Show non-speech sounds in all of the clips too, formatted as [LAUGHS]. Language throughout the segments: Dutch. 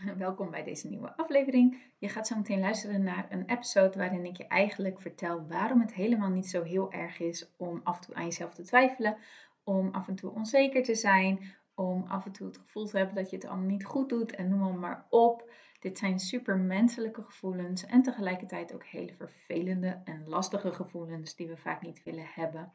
[LAUGHS] welkom bij deze nieuwe aflevering. Je gaat zo meteen luisteren naar een episode waarin ik je eigenlijk vertel waarom het helemaal niet zo heel erg is om af en toe aan jezelf te twijfelen, om af en toe onzeker te zijn, om af en toe het gevoel te hebben dat je het allemaal niet goed doet en noem maar op. Dit zijn super menselijke gevoelens en tegelijkertijd ook hele vervelende en lastige gevoelens die we vaak niet willen hebben.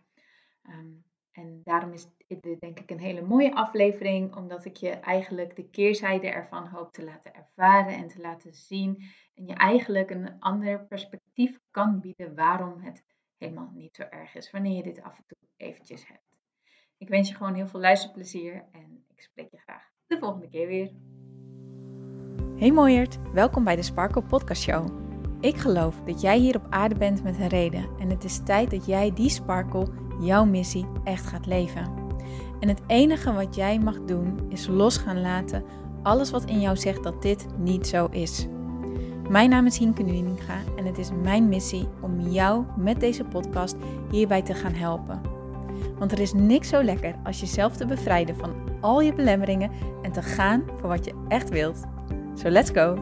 Ehm, en daarom is dit denk ik een hele mooie aflevering, omdat ik je eigenlijk de keerzijde ervan hoop te laten ervaren en te laten zien. En je eigenlijk een ander perspectief kan bieden waarom het helemaal niet zo erg is wanneer je dit af en toe eventjes hebt. Ik wens je gewoon heel veel luisterplezier en ik spreek je graag de volgende keer weer. Hey mooiert, welkom bij de Sparkle Podcast Show. Ik geloof dat jij hier op aarde bent met een reden en het is tijd dat jij die sparkle, jouw missie, echt gaat leven. En het enige wat jij mag doen is los gaan laten alles wat in jou zegt dat dit niet zo is. Mijn naam is Hienke Nuninga en het is mijn missie om jou met deze podcast hierbij te gaan helpen. Want er is niks zo lekker als jezelf te bevrijden van al je belemmeringen en te gaan voor wat je echt wilt. So let's go!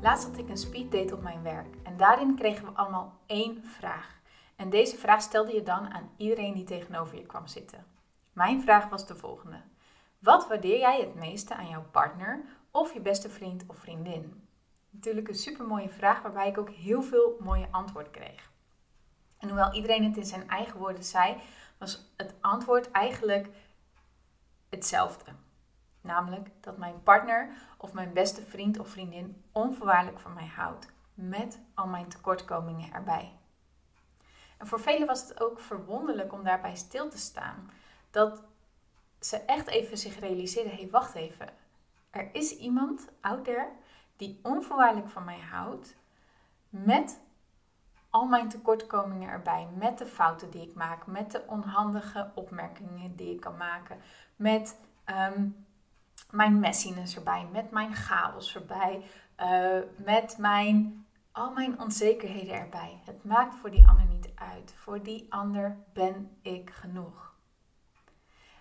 Laatst had ik een speeddate op mijn werk daarin kregen we allemaal één vraag. En deze vraag stelde je dan aan iedereen die tegenover je kwam zitten. Mijn vraag was de volgende. Wat waardeer jij het meeste aan jouw partner of je beste vriend of vriendin? Natuurlijk een super mooie vraag waarbij ik ook heel veel mooie antwoorden kreeg. En hoewel iedereen het in zijn eigen woorden zei, was het antwoord eigenlijk hetzelfde. Namelijk dat mijn partner of mijn beste vriend of vriendin onvoorwaardelijk van mij houdt. Met al mijn tekortkomingen erbij. En voor velen was het ook verwonderlijk om daarbij stil te staan. Dat ze echt even zich realiseerden: hé, hey, wacht even. Er is iemand out there die onvoorwaardelijk van mij houdt. Met al mijn tekortkomingen erbij. Met de fouten die ik maak. Met de onhandige opmerkingen die ik kan maken. Met ehm, mijn messiness erbij, met mijn chaos erbij, uh, met mijn, al mijn onzekerheden erbij. Het maakt voor die ander niet uit. Voor die ander ben ik genoeg.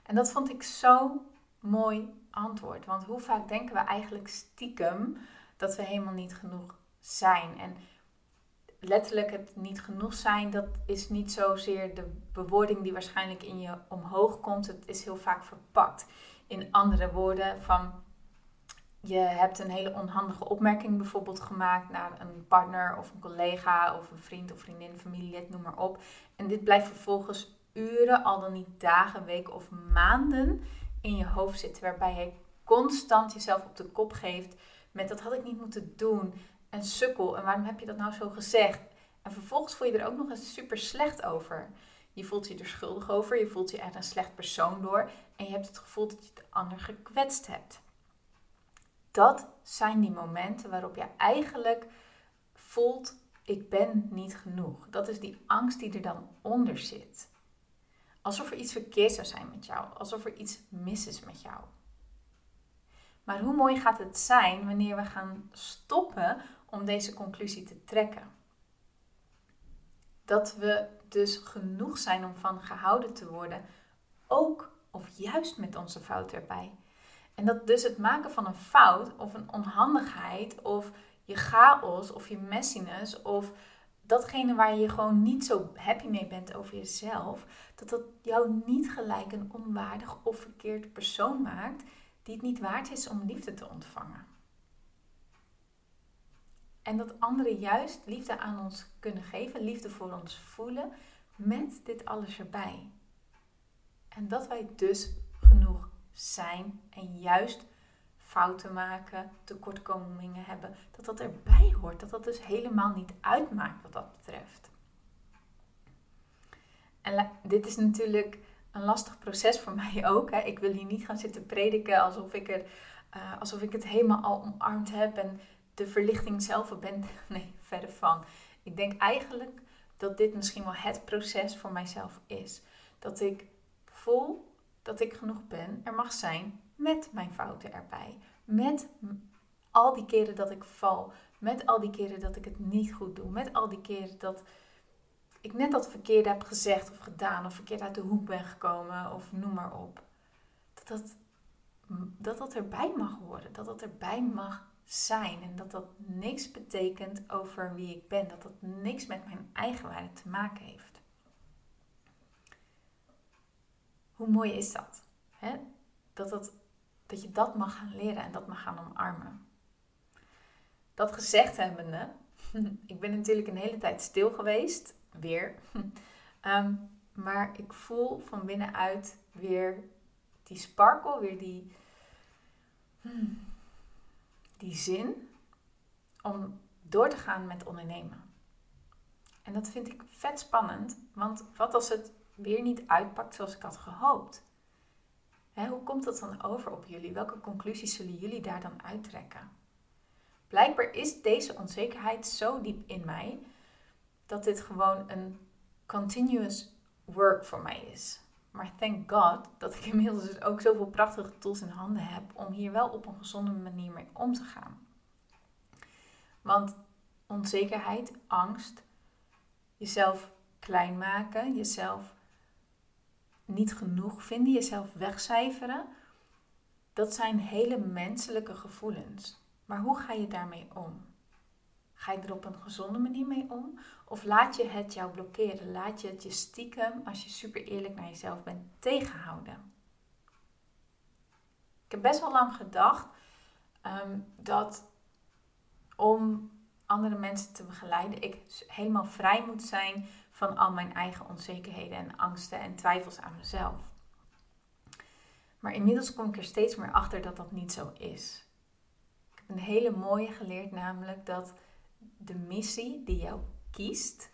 En dat vond ik zo mooi antwoord. Want hoe vaak denken we eigenlijk stiekem dat we helemaal niet genoeg zijn? En letterlijk het niet genoeg zijn, dat is niet zozeer de bewoording die waarschijnlijk in je omhoog komt. Het is heel vaak verpakt in andere woorden van je hebt een hele onhandige opmerking bijvoorbeeld gemaakt naar een partner of een collega of een vriend of vriendin, familielid, noem maar op. En dit blijft vervolgens uren, al dan niet dagen, weken of maanden in je hoofd zitten. Waarbij je constant jezelf op de kop geeft met dat had ik niet moeten doen. En sukkel. En waarom heb je dat nou zo gezegd? En vervolgens voel je er ook nog eens super slecht over. Je voelt je er schuldig over. Je voelt je echt een slecht persoon door. En je hebt het gevoel dat je de ander gekwetst hebt. Dat zijn die momenten waarop je eigenlijk voelt: ik ben niet genoeg. Dat is die angst die er dan onder zit. Alsof er iets verkeerd zou zijn met jou. Alsof er iets mis is met jou. Maar hoe mooi gaat het zijn wanneer we gaan stoppen om deze conclusie te trekken? Dat we dus genoeg zijn om van gehouden te worden, ook of juist met onze fout erbij. En dat dus het maken van een fout of een onhandigheid of je chaos of je messiness of datgene waar je gewoon niet zo happy mee bent over jezelf, dat dat jou niet gelijk een onwaardig of verkeerd persoon maakt die het niet waard is om liefde te ontvangen. En dat anderen juist liefde aan ons kunnen geven, liefde voor ons voelen, met dit alles erbij. En dat wij dus genoeg zijn en juist fouten maken, tekortkomingen hebben, dat dat erbij hoort. Dat dat dus helemaal niet uitmaakt wat dat betreft. En dit is natuurlijk een lastig proces voor [LAUGHS] mij ook. Hè. Ik wil hier niet gaan zitten prediken alsof ik, er, uh, alsof ik het helemaal al omarmd heb en de verlichting zelf ben. [LAUGHS] Nee, verder van. Ik denk eigenlijk dat dit misschien wel het proces voor mijzelf is. Dat ik voel dat ik genoeg ben, er mag zijn met mijn fouten erbij. Met al die keren dat ik val. Met al die keren dat ik het niet goed doe. Met al die keren dat ik net dat verkeerde heb gezegd of gedaan. Of verkeerd uit de hoek ben gekomen. Of noem maar op. Dat dat dat dat erbij mag horen, dat dat erbij mag zijn en dat dat niks betekent over wie ik ben, dat dat niks met mijn eigen waarde te maken heeft. Hoe mooi is dat? Hè? Dat, dat, dat je dat mag gaan leren en dat mag gaan omarmen. Dat gezegd hebbende, [LAUGHS] ik ben natuurlijk een hele tijd stil geweest, weer. [LAUGHS] Ehm, maar ik voel van binnenuit weer die sparkle, weer die, hmm, die zin om door te gaan met ondernemen. En dat vind ik vet spannend, want wat als het weer niet uitpakt zoals ik had gehoopt? hoe komt dat dan over op jullie? Welke conclusies zullen jullie daar dan uittrekken? Blijkbaar is deze onzekerheid zo diep in mij dat dit gewoon een continuous work voor mij is. Maar thank God dat ik inmiddels dus ook zoveel prachtige tools in handen heb om hier wel op een gezonde manier mee om te gaan. Want onzekerheid, angst, jezelf klein maken, jezelf niet genoeg vinden, jezelf wegcijferen, dat zijn hele menselijke gevoelens. Maar hoe ga je daarmee om? Ga je er op een gezonde manier mee om? Of laat je het jou blokkeren? Laat je het je stiekem, als je super eerlijk naar jezelf bent, tegenhouden? Ik heb best wel lang gedacht ehm, dat om andere mensen te begeleiden, ik helemaal vrij moet zijn van al mijn eigen onzekerheden en angsten en twijfels aan mezelf. Maar inmiddels kom ik er steeds meer achter dat dat niet zo is. Ik heb een hele mooie geleerd, namelijk dat de missie die jou kiest,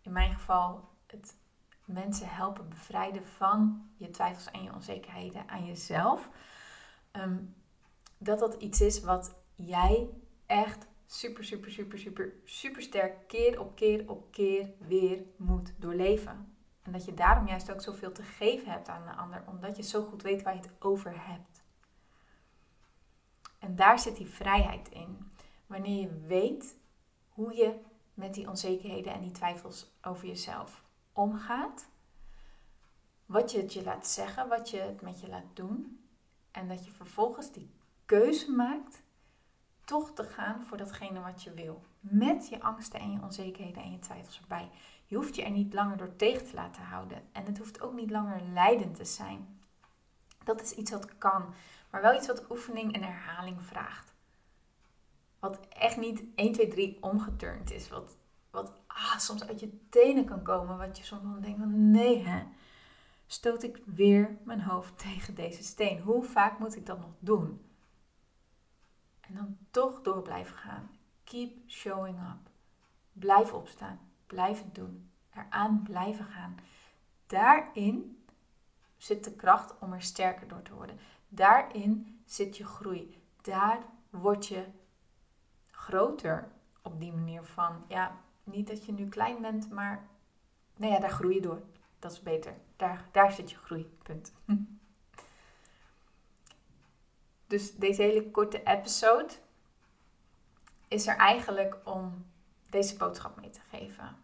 in mijn geval het mensen helpen bevrijden van je twijfels en je onzekerheden aan jezelf, ehm, dat dat iets is wat jij echt super, super, super, super, super sterk keer op keer op keer weer moet doorleven. En dat je daarom juist ook zoveel te geven hebt aan de ander, omdat je zo goed weet waar je het over hebt. En daar zit die vrijheid in. Wanneer je weet hoe je met die onzekerheden en die twijfels over jezelf omgaat. Wat je het je laat zeggen, wat je het met je laat doen. En dat je vervolgens die keuze maakt toch te gaan voor datgene wat je wil. Met je angsten en je onzekerheden en je twijfels erbij. Je hoeft je er niet langer door tegen te laten houden. En het hoeft ook niet langer leidend te zijn. Dat is iets wat kan, maar wel iets wat oefening en herhaling vraagt. Wat echt niet 1, 2, 3 omgeturnd is. Wat, wat ah, soms uit je tenen kan komen. Wat je soms dan denkt van nee hè. Stoot ik weer mijn hoofd [LAUGHS] tegen deze steen. Hoe vaak moet ik dat nog doen? En dan toch door blijven gaan. Keep showing up. Blijf opstaan. Blijf het doen. Eraan blijven gaan. Daarin zit de kracht om er sterker door te worden. Daarin zit je groei. Daar word je groter op die manier van, ja, niet dat je nu klein bent, maar nou ja, daar groei je door. Dat is beter. Daar, daar zit je groeipunt. [LAUGHS] Dus deze hele korte episode is er eigenlijk om deze boodschap mee te geven.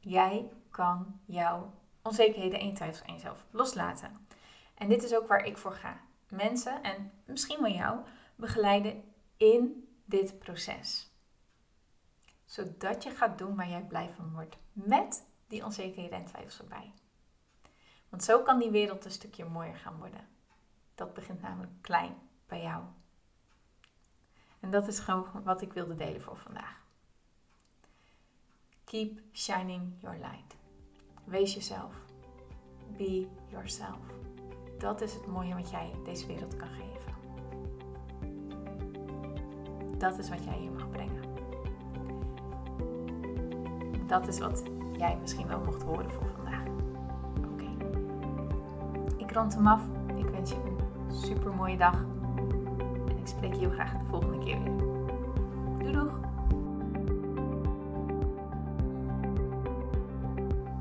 Jij kan jouw onzekerheden en twijfels aan jezelf loslaten. En dit is ook waar ik voor ga. Mensen, en misschien wel jou, begeleiden in dit proces. Zodat je gaat doen waar jij blij van wordt. Met die onzekerheden en twijfels erbij. Want zo kan die wereld een stukje mooier gaan worden. Dat begint namelijk klein bij jou. En dat is gewoon wat ik wilde delen voor vandaag. Keep shining your light. Wees jezelf. Be yourself. Dat is het mooie wat jij deze wereld kan geven. Dat is wat jij hier mag brengen. Dat is wat jij misschien wel mocht horen voor vandaag. Oké. Ik rond hem af. Ik wens je een super mooie dag. En ik spreek je heel graag de volgende keer weer. Doei doeg!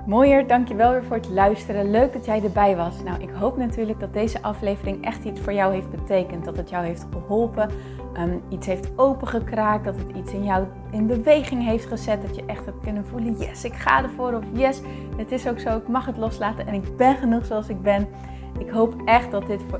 Mooier, dankjewel weer voor het luisteren. Leuk dat jij erbij was. Nou, ik hoop natuurlijk dat deze aflevering echt iets voor jou heeft betekend. Dat het jou heeft geholpen um, iets heeft opengekraakt, dat het iets in jou in beweging heeft gezet, dat je echt hebt kunnen voelen, yes, ik ga ervoor of yes, het is ook zo, ik mag het loslaten en ik ben genoeg zoals ik ben. Ik hoop echt dat dit voor,